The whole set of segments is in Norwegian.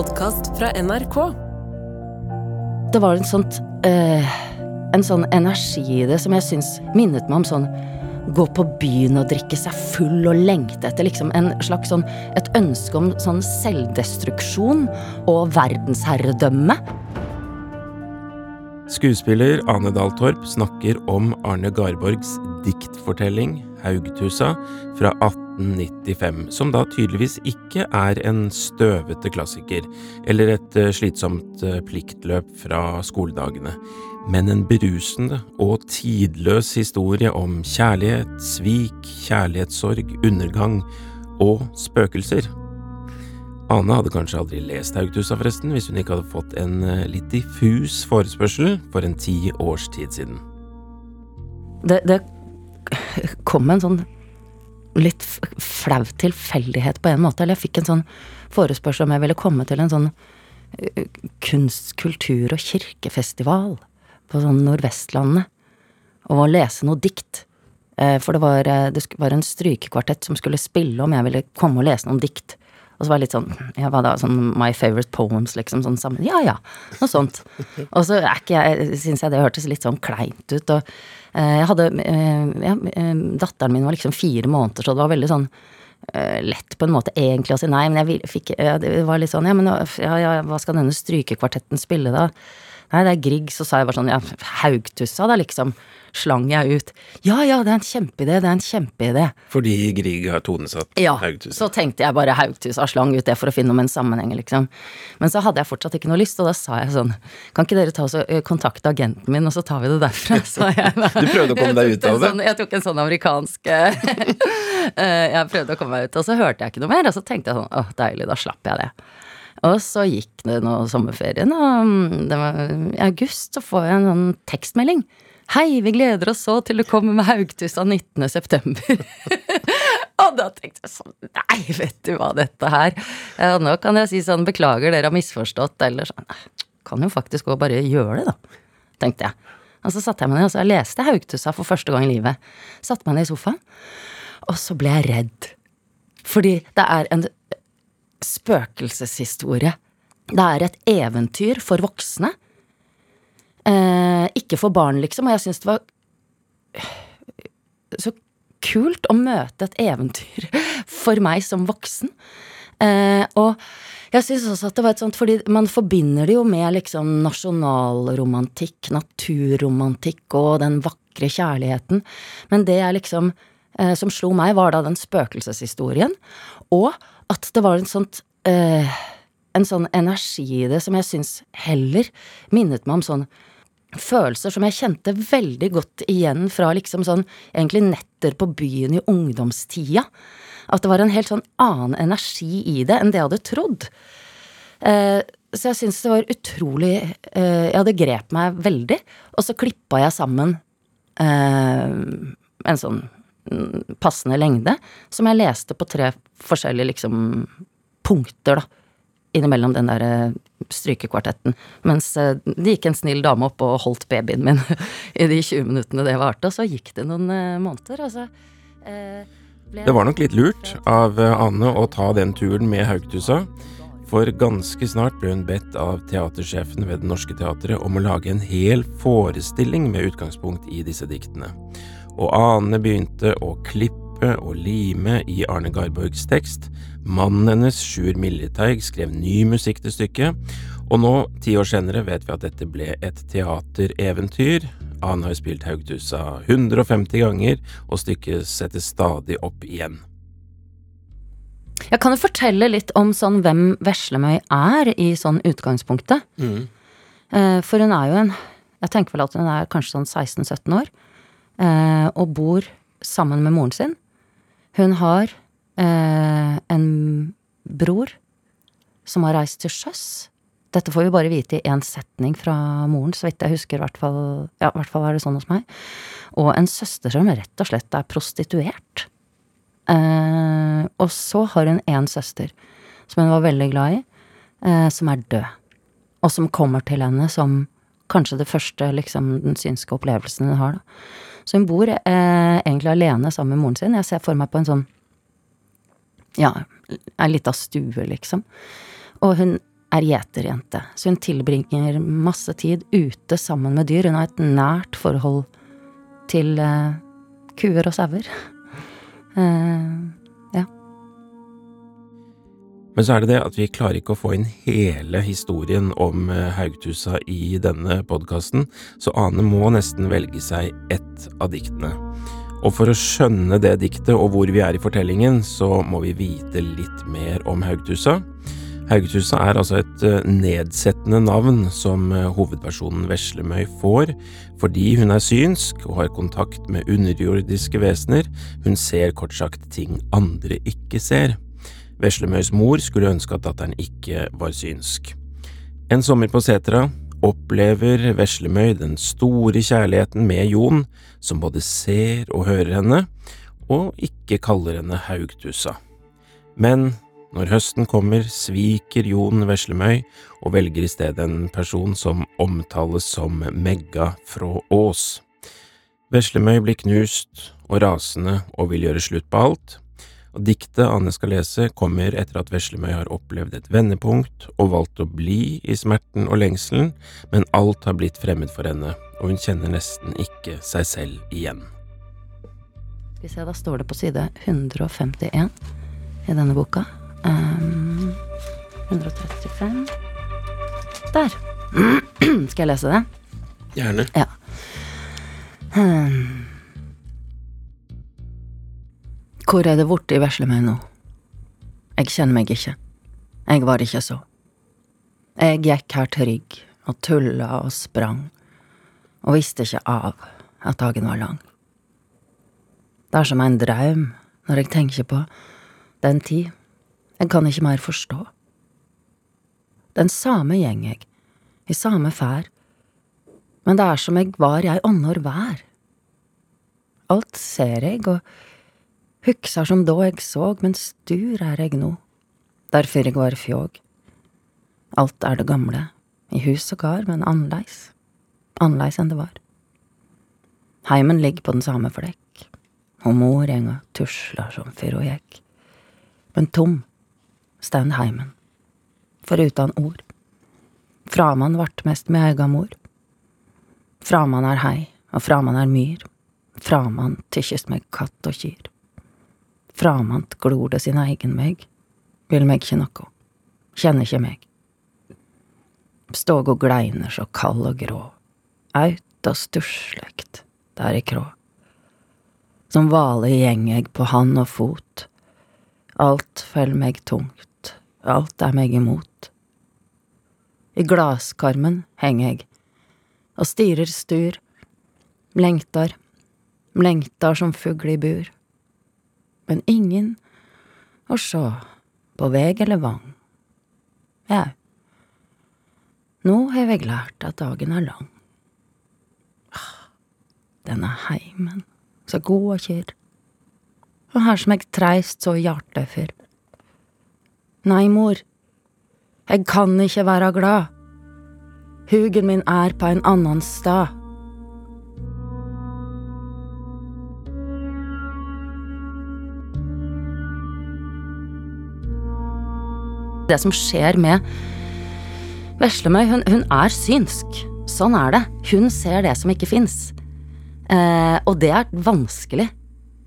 podkast fra NRK. Det var en, sånt, øh, en sånn energi i det som jeg syns minnet meg om sånn gå på byen og drikke seg full og lengte etter liksom en slags sånn et ønske om sånn selvdestruksjon og verdensherredømme. Skuespiller Ane Dahl Torp snakker om Arne Garborgs diktfortelling Haugtusa fra 1895, som da tydeligvis ikke er en støvete klassiker eller et eh, slitsomt eh, pliktløp fra skoledagene, men en berusende og tidløs historie om kjærlighet, svik, kjærlighetssorg, undergang og spøkelser. Ane hadde kanskje aldri lest Haugtussa, forresten, hvis hun ikke hadde fått en eh, litt diffus forespørsel for en ti års tid siden. Det, det kom en sånn litt flau tilfeldighet på en måte. Eller jeg fikk en sånn forespørsel om jeg ville komme til en sånn eh, kunst-, kultur- og kirkefestival på sånn Nordvestlandet og lese noe dikt. Eh, for det var, det var en strykekvartett som skulle spille om jeg ville komme og lese noen dikt. Og så var jeg litt sånn ja, hva da sånn My Favorite Poems, liksom, sånn sammen. Ja ja, noe sånt. Og så er ikke jeg Syns jeg det hørtes litt sånn kleint ut, og eh, jeg hadde eh, ja, eh, Datteren min var liksom fire måneder, så det var veldig sånn lett på en måte egentlig å si nei, men jeg fikk Det var litt sånn ja, men ja, ja, hva skal denne strykekvartetten spille, da? Nei, det er Grieg. Så sa jeg bare sånn, ja, Haugtussa, da, liksom slang jeg ut. Ja ja, det er en kjempeidé, det er en kjempeidé. Fordi Grieg har tonesatt ja, Haugtussa? Så tenkte jeg bare Haugtussa, slang ut det for å finne om en sammenheng, liksom. Men så hadde jeg fortsatt ikke noe lyst, og da sa jeg sånn, kan ikke dere ta og kontakte agenten min, og så tar vi det derfra, sa jeg. du prøvde å komme deg ut av det? Sånn, jeg tok en sånn amerikansk Jeg prøvde å komme meg ut, og så hørte jeg ikke noe mer, og så tenkte jeg sånn, åh, deilig, da slapp jeg det. Og så gikk det nå sommerferien, og det var, i august så får jeg en sånn tekstmelding. Hei, vi gleder oss så til du kommer med Haugtussa 19. september. og da tenkte jeg sånn, nei, vet du hva, dette her ja, Nå kan jeg si sånn, beklager, dere har misforstått, eller sånn. Kan jo faktisk gå og bare gjøre det, da, tenkte jeg. Og så satte jeg meg ned, og så jeg leste Haugtussa for første gang i livet. Satte meg ned i sofaen, og så ble jeg redd. Fordi det er en spøkelseshistorie. Det er et eventyr for voksne. Eh, ikke for barn, liksom. Og jeg syns det var så kult å møte et eventyr for meg som voksen. Eh, og jeg syns også at det var et sånt, fordi man forbinder det jo med liksom nasjonalromantikk, naturromantikk og den vakre kjærligheten. Men det jeg liksom eh, som slo meg, var da den spøkelseshistorien. Og at det var en sånt eh, en sånn energi i det som jeg syns heller minnet meg om sånn følelser som jeg kjente veldig godt igjen fra liksom sånn egentlig netter på byen i ungdomstida. At det var en helt sånn annen energi i det enn det jeg hadde trodd. Eh, så jeg syns det var utrolig eh, Ja, det grep meg veldig. Og så klippa jeg sammen eh, en sånn passende lengde som jeg leste på tre forskjellige liksom punkter, da innimellom den der eh, strykekvartetten. Mens eh, det gikk en snill dame opp og holdt babyen min i de 20 minuttene det varte. Og så gikk det noen eh, måneder, og Det var nok litt lurt av Anne å ta den turen med Haugtussa. For ganske snart ble hun bedt av teatersjefen ved Det Norske Teatret om å lage en hel forestilling med utgangspunkt i disse diktene. Og Ane begynte å klippe og lime i Arne Garborgs tekst, Mannen hennes, Sjur Milleteig, skrev ny musikk til stykket, og nå, ti år senere, vet vi at dette ble et teatereventyr. Ane har spilt Haugtussa 150 ganger, og stykket settes stadig opp igjen. Jeg kan jo fortelle litt om sånn hvem Veslemøy er i sånn utgangspunktet. Mm. Eh, for hun er jo en Jeg tenker vel at hun er kanskje sånn 16-17 år, eh, og bor sammen med moren sin. Hun har eh, en bror som har reist til sjøs. Dette får vi bare vite i én setning fra moren, så vidt jeg husker. hvert fall, ja, hvert fall er det sånn hos meg. Og en søster som rett og slett er prostituert. Eh, og så har hun én søster som hun var veldig glad i, eh, som er død. Og som kommer til henne som kanskje det første, liksom, den synske opplevelsen hun har, da. Så hun bor eh, egentlig alene sammen med moren sin. Jeg ser for meg på en sånn ja, ei lita stue, liksom. Og hun er gjeterjente, så hun tilbringer masse tid ute sammen med dyr. Hun har et nært forhold til eh, kuer og sauer. Ja. Men så er det det at vi klarer ikke å få inn hele historien om eh, Haugtusa i denne podkasten, så Ane må nesten velge seg ett av diktene. Og for å skjønne det diktet og hvor vi er i fortellingen, så må vi vite litt mer om Haugtusa. Haugetusa er altså et eh, nedsettende navn som eh, hovedpersonen Veslemøy får fordi hun er synsk og har kontakt med underjordiske vesener, hun ser kort sagt ting andre ikke ser. Veslemøys mor skulle ønske at datteren ikke var synsk. En sommer på setra opplever Veslemøy den store kjærligheten med Jon, som både ser og hører henne, og ikke kaller henne Haugtussa. Men når høsten kommer, sviker Jon Veslemøy og velger i stedet en person som omtales som Megga fra Ås. Veslemøy blir knust og rasende og vil gjøre slutt på alt. Og Diktet Anne skal lese, kommer etter at Veslemøy har opplevd et vendepunkt og valgt å bli i smerten og lengselen, men alt har blitt fremmed for henne, og hun kjenner nesten ikke seg selv igjen. Skal vi se, da står det på side 151 i denne boka. Um, 135 Der. Skal jeg lese det? Gjerne. Ja. Um, hvor er det borte i veslemøy nå? Jeg kjenner meg ikke. Jeg var ikke så. Jeg gikk her trygg og tulla og sprang, og visste ikke av at dagen var lang. Det er som en draum når jeg tenker på den tid jeg kan ikke mer forstå. Den same gjeng jeg, i same fær, men det er som jeg var i ei annor vær. Alt ser jeg, og hugsar som då eg såg, men stur er eg nå, derfor eg var fjåg. Alt er det gamle, i hus og gard, men annerleis, annerleis enn det var. Heimen ligger på den same flekk, og mor enga tuslar som før ho gjekk, men tom stand heimen, forutan ord. Framan vart mest med eiga mor. Framan er hei, og framan er myr, framan tykkjes meg katt og kyr. Framant glor det sin egen meg, vil meg ikke noe, kjenner ikke meg. Ståg og gleiner så kald og grå, auta og sturslekt, der i krå. Som hvale gjeng eg på hand og fot, alt fell meg tungt alt er meg imot. I glaskarmen henger jeg og stirrer stur, lengtar, lengtar som fugl i bur. Men ingen å sjå på veg eller vang. Jau, nå har jeg lært at dagen er lang. Ah, denne heimen, så god og kyrr, og her som eg treist så hjartet for. Nei, mor, jeg kan ikke være glad. Hugen min er på en annen stad. Det som skjer med Veslemøy, hun, hun er synsk. Sånn er det. Hun ser det som ikke fins. Eh, og det er vanskelig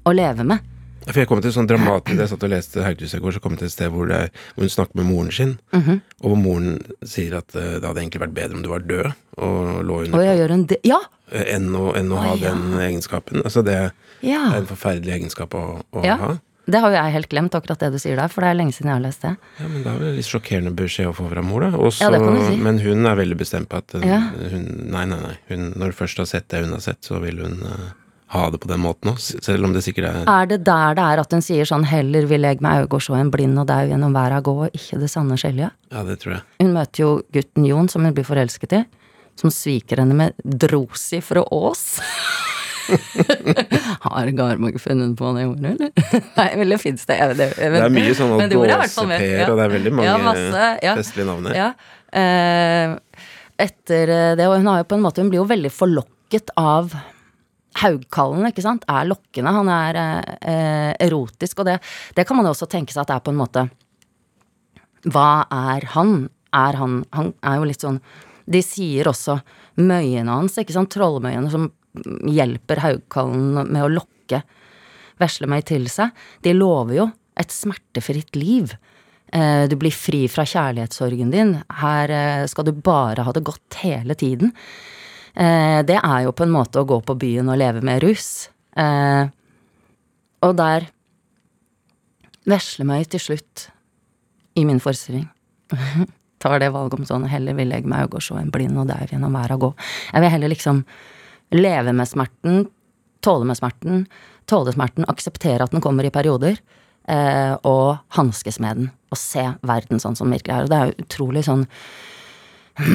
å leve med. For jeg kom til sånn dramatisk Jeg satt og leste Haugtus i går, så kom jeg til et sted hvor, det, hvor hun snakker med moren sin, mm -hmm. og hvor moren sier at uh, det hadde egentlig vært bedre om du var død og lå under og jeg gjør en de ja. Eh, enn å, enn å ha ja. den egenskapen. Altså det ja. er en forferdelig egenskap å, å ja. ha. Det har jo jeg helt glemt, akkurat det du sier der, for det er lenge siden jeg har lest det. Ja, Men Det er vel litt sjokkerende beskjed å få fra mor, da. Også, ja, det kan du si. Men hun er veldig bestemt på at ja. hun Nei, nei, nei. Hun, når du først har sett det hun har sett, så vil hun uh, ha det på den måten òg, selv om det sikkert er Er det der det er at hun sier sånn 'heller vil jeg med øyne så en blind og dau gjennom verda gå, og ikke det sanne skjelja'? Ja, det tror jeg. Hun møter jo gutten Jon, som hun blir forelsket i, som sviker henne med drosi fra Ås. Har Garmog funnet på det ordet, eller? Nei, fins det? det, det, det er mye sånn gåseper, ja. og det er veldig mange ja, masse, ja. festlige navn her. Ja. Eh, etter det, og hun har jo på en måte Hun blir jo veldig forlokket av Haugkallen ikke sant, er lokkende. Han er eh, erotisk, og det, det, kan man jo også tenke seg at det er på en måte Hva er han? er han Han er jo litt sånn De sier også møyene hans, ikke sant, trollmøyene som hjelper Haugkallen med å lokke Veslemøy til seg, de lover jo et smertefritt liv. Eh, du blir fri fra kjærlighetssorgen din. Her eh, skal du bare ha det godt hele tiden. Eh, det er jo på en måte å gå på byen og leve med rus. Og der Veslemøy til slutt, i min forestilling, tar det valget om sånn heller vil jeg meg og gå så en blind og daud gjennom verda gå. Jeg vil heller liksom leve med smerten, tåle med smerten, tåle smerten, akseptere at den kommer i perioder, eh, og hanskes med den. Og se verden sånn som den virkelig er. Og det er jo utrolig sånn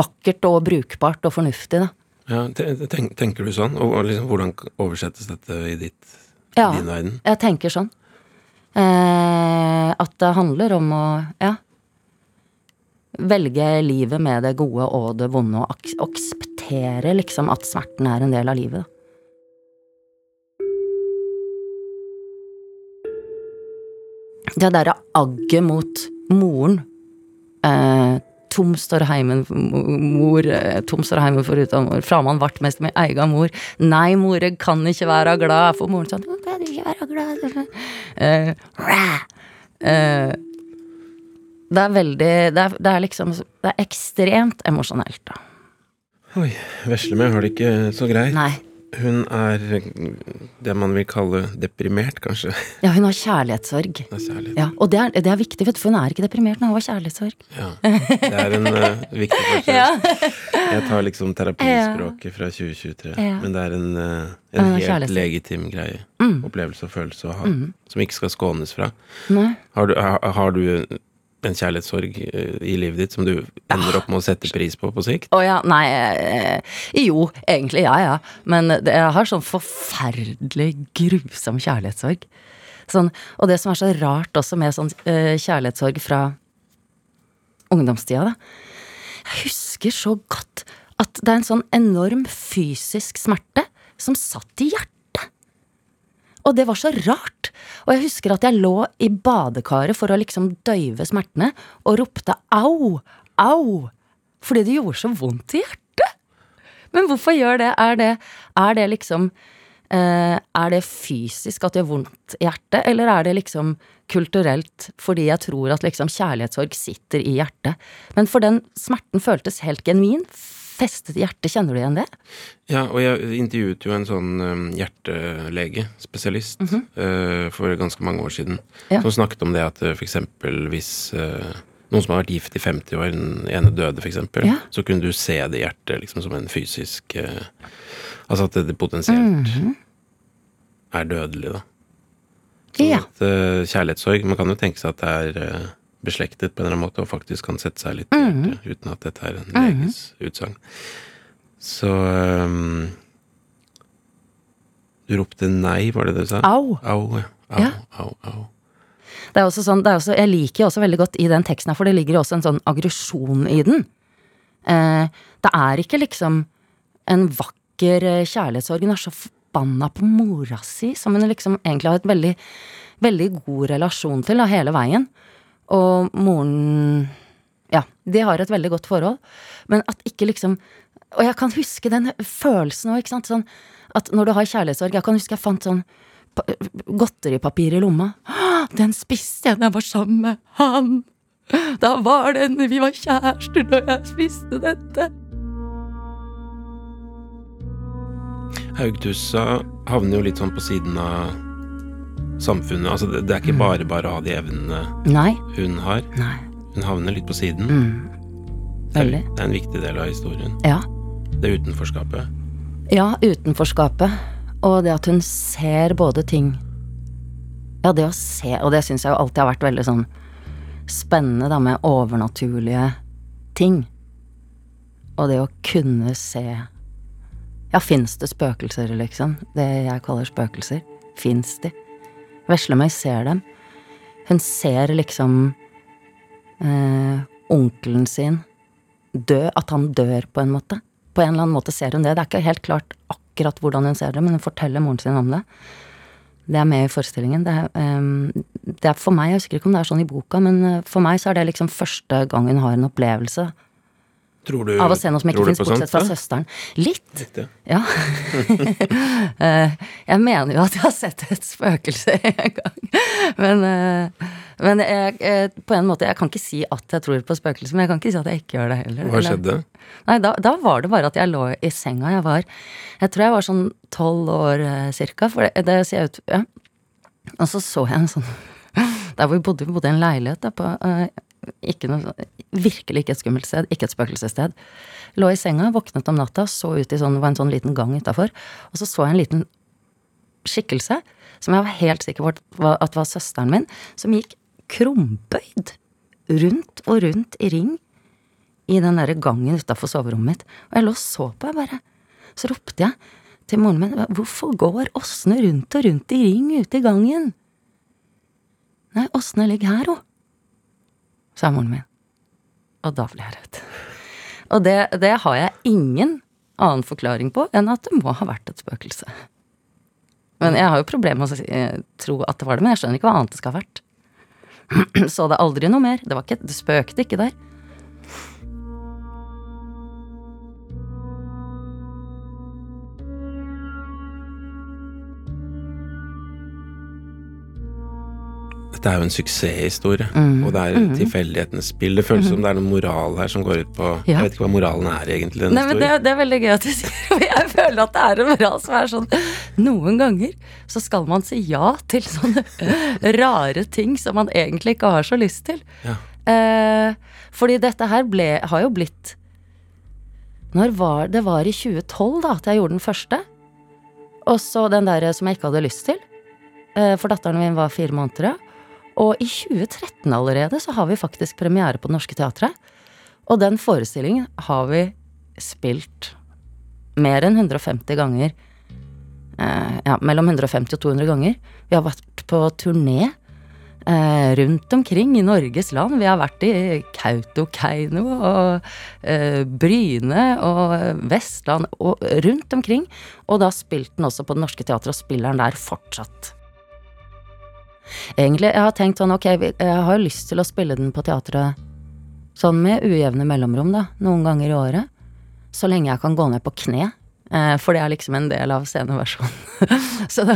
vakkert og brukbart og fornuftig, da. Ja, tenk, Tenker du sånn? Og liksom, hvordan oversettes dette i ditt, ja, din verden? Ja, jeg tenker sånn. Eh, at det handler om å, ja Velge livet med det gode og det vonde, og ak akseptere liksom at smerten er en del av livet. Det derre agget mot moren eh, Tom står heimen mor, eh, tom står heimen foruten mor, framan vart mest med eiga mor. Nei, mor, kan ikke være glad, for moren sånn, kan du ikke være glad? Eh, eh, det er veldig det er, det er, liksom Det er ekstremt emosjonelt, da. Oi. Veslemøy har det ikke så greit. Nei. Hun er det man vil kalle deprimert, kanskje. Ja, hun har kjærlighetssorg. Det kjærlighet. ja, og det er, det er, viktig, for hun er ikke deprimert når hun har kjærlighetssorg. Ja, det er en uh, viktig forskjell. ja. Jeg tar liksom terapispråket fra 2023, ja. men det er en, uh, en helt legitim greie. Mm. Opplevelse og følelse å ha, mm. som ikke skal skånes fra. Har du, har, har du en kjærlighetssorg eh, i livet ditt som du ender opp med å sette pris på på sikt? Å ja, nei eh, Jo, egentlig, ja ja. Men jeg har sånn forferdelig grusom kjærlighetssorg. Sånn, og det som er så rart også med sånn uh, kjærlighetssorg fra ungdomstida, da. Jeg husker så godt at det er en sånn enorm fysisk smerte som satt i hjertet. Og det var så rart. Og jeg husker at jeg lå i badekaret for å liksom døyve smertene, og ropte au, au, fordi det gjorde så vondt i hjertet. Men hvorfor gjør det? Er det, er det liksom Uh, Er det fysisk at det gjør vondt i hjertet, eller er det liksom kulturelt fordi jeg tror at liksom kjærlighetssorg sitter i hjertet? Men for den smerten føltes helt genuin festet hjerte. Kjenner du igjen det? Ja, og jeg intervjuet jo en sånn um, hjertelege, spesialist, mm -hmm. for ganske mange år siden, ja. som snakket om det at uh, f.eks. hvis uh, noen som har vært gift i 50 år, den ene døde f.eks., ja. så kunne du se det hjertet liksom som en fysisk Altså at det, potensielt mm -hmm. er dødelig, da. Så ja. at kjærlighetssorg Man kan jo tenke seg at det er beslektet på en eller annen måte, og faktisk kan sette seg litt i mm -hmm. uten at dette er en leges mm -hmm. utsagn. Så um, Du ropte nei, var det det du sa? Au. Au, au, ja. au, au. Det er også sånn, det er også, Jeg liker jo også veldig godt i den teksten her, for det ligger jo også en sånn aggresjon i den. Eh, det er ikke liksom en vakker eh, kjærlighetssorg. Hun er så forbanna på mora si, som hun liksom egentlig har et veldig, veldig god relasjon til da, hele veien. Og moren Ja, de har et veldig godt forhold. Men at ikke liksom Og jeg kan huske den følelsen òg, ikke sant. Sånn at når du har kjærlighetssorg Jeg kan huske jeg fant sånn godteripapir i lomma. Den spiste jeg da jeg var sammen med han! Da var den Vi var kjærester når jeg spiste dette. Haugtussa havner jo litt sånn på siden av samfunnet. Altså, det, det er ikke mm. bare bare å ha de evnene Nei. hun har. Nei. Hun havner litt på siden. Mm. Veldig. Det er en viktig del av historien. Ja. Det utenforskapet. Ja, utenforskapet. Og det at hun ser både ting Ja, det å se, og det syns jeg jo alltid har vært veldig sånn spennende, da, med overnaturlige ting. Og det å kunne se Ja, fins det spøkelser, liksom? Det jeg kaller spøkelser. Fins de? Veslemøy ser dem. Hun ser liksom eh, onkelen sin dø, at han dør, på en måte. På en eller annen måte ser hun det. Det er ikke helt klart akkurat hvordan hun ser det, men hun forteller moren sin om det. Det er med i forestillingen. Det er, um, det er for meg, jeg husker ikke om det er sånn i boka, men uh, for meg så er det liksom første gang hun har en opplevelse Tror du, av å se noe som ikke fins, bortsett fra søsteren. Litt. Litt, ja. Eh, jeg mener jo at jeg har sett et spøkelse en gang. Men, eh, men jeg, eh, på en måte, jeg kan ikke si at jeg tror på spøkelser, men jeg kan ikke si at jeg ikke gjør det heller. Hva skjedde? Nei, da, da var det bare at jeg lå i senga. Jeg var Jeg tror jeg var sånn tolv år cirka, for det, det ser ut Ja. Og så så jeg en sånn Der hvor vi bodde, vi bodde i en leilighet da, på ikke noe, Virkelig ikke et skummelt sted, ikke et spøkelsessted. Lå i senga, våknet om natta, så ut i sånn, det var en sånn liten gang utafor, og så så jeg en liten skikkelse som jeg var helt sikker på at var, søsteren min, som gikk krumbøyd rundt og rundt i ring i den derre gangen utafor soverommet mitt. Og jeg lå og så på, jeg bare. Så ropte jeg til moren min, hvorfor går Åsne rundt og rundt i ring ute i gangen? Nei, Åsne ligger her, hun, sa moren min. Og da ble jeg redd. Og det, det har jeg ingen annen forklaring på enn at det må ha vært et spøkelse. Men jeg har jo problemer med å eh, tro at det var det, men jeg skjønner ikke hva annet det skal ha vært. Så det aldri noe mer. Det, ikke, det spøkte ikke der. Dette er jo en suksesshistorie, Mm. og det er tilfeldighetenes spill. Det føles som det er noe moral her som går ut på. Ja. Jeg vet ikke hva moralen er egentlig, Nei, men det, det er veldig gøy at du sier det. Jeg føler at det er en moral som er sånn Noen ganger så skal man si ja til sånne rare ting som man egentlig ikke har så lyst til. Ja. Eh, fordi dette her ble, har jo blitt Når var Det var i 2012 da at jeg gjorde den første. Og så den der som jeg ikke hadde lyst til. Eh, for datteren min var fire måneder. Og i 2013 allerede så har vi faktisk premiere på Det Norske Teatret. Og den forestillingen har vi spilt mer enn 150 ganger. Eh, ja, mellom 150 og 200 ganger. Vi har vært på turné eh, rundt omkring i Norges land. Vi har vært i Kautokeino og eh, Bryne og Vestland og rundt omkring. Og da spilte den også på Det Norske Teatret, og spiller den der fortsatt. Egentlig, jeg har tenkt sånn, ok, jeg har lyst til å spille den på teatret sånn med ujevne mellomrom, da, noen ganger i året. Så lenge jeg kan gå ned på kne, eh, for det er liksom en del av sceneversjonen. så,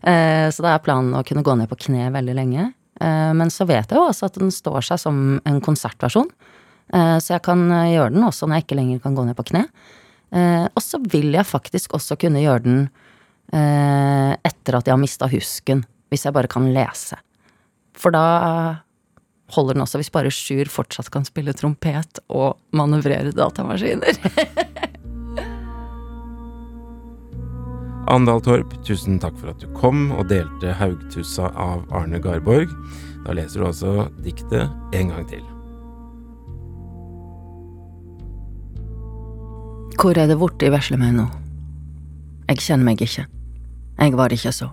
eh, så da er planen å kunne gå ned på kne veldig lenge. Eh, men så vet jeg jo også at den står seg som en konsertversjon. Så jeg kan gjøre den også når jeg ikke lenger kan gå ned på kne. Og så vil jeg faktisk også kunne gjøre den etter at jeg har mista husken, hvis jeg bare kan lese. For da holder den også hvis bare Sjur fortsatt kan spille trompet og manøvrere datamaskiner. Andal Torp, tusen takk for at du kom og delte Haugtussa av Arne Garborg. Da leser du altså diktet en gang til. Hvor er det borte i vesle meg nå? Jeg kjenner meg ikke. Jeg var ikke så.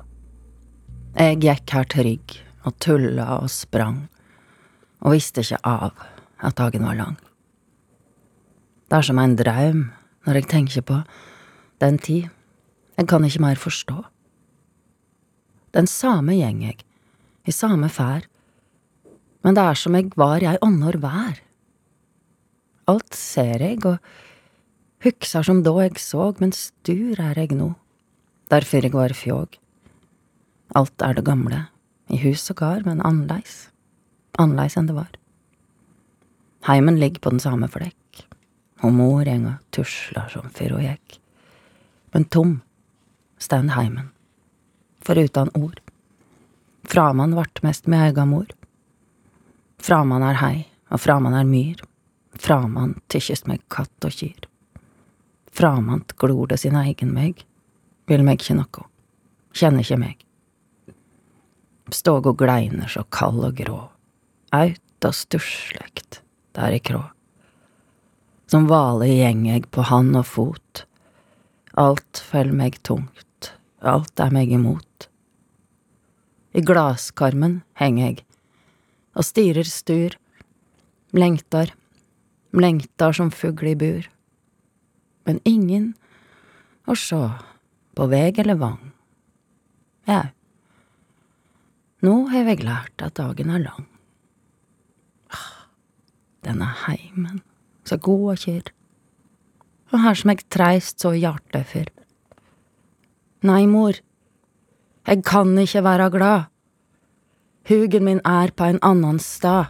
Jeg gikk her trygg og tulla og sprang, og visste ikke av at dagen var lang. Det er som en draum når jeg tenker på den tid. Jeg kan ikke mer forstå. Den samme gjeng jeg, i samme fær, men det er som jeg var ei annor vær. Alt ser jeg, og hugsar som da jeg såg, men stur er jeg nå, derfor jeg var fjåg. Alt er det gamle, i hus og gard, men annerleis, annerleis enn det var. Heimen ligger på den samme flekk, og mor gjeng og som fyr og gikk. Men tom stand heimen, forutan ord. Framan vart mest med eiga mor. Framan er hei, og framan er myr. Framan tykkjest meg katt og kyr. Framant glor det sin egen meg, vil meg ikke noe, kjenner ikke meg. Ståg og gleiner så kald og grå, aut og sturslekt, der i krå. Som hvale gjeng eg på hand og fot, alt fell meg tungt, alt er meg imot. I glaskarmen heng eg, og styrer stur, lengtar, lengtar som fugl i bur men ingen å sjå på veg eller vang. Jau, Nå har jeg lært at dagen er lang. Denne heimen, så god og kjør. Og her som jeg treist så hjartet for. Nei, mor, jeg kan ikke være glad. Hugen min er på en annen stad.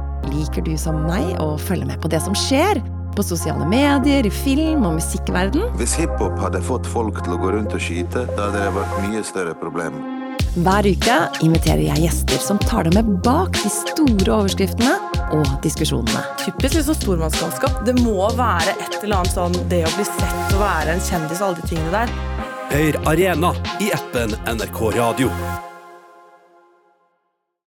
Liker du som meg å følge med på det som skjer? På sosiale medier, i film og musikkverden? Hvis hiphop hadde fått folk til å gå rundt og skyte, da hadde det vært mye større problem. Hver uke inviterer jeg gjester som tar deg med bak de store overskriftene og diskusjonene. Typisk liksom stormannsgalskap. Det må være et eller annet sånn det å bli sett og være en kjendis og alle de tingene der. Hør Arena i appen NRK Radio.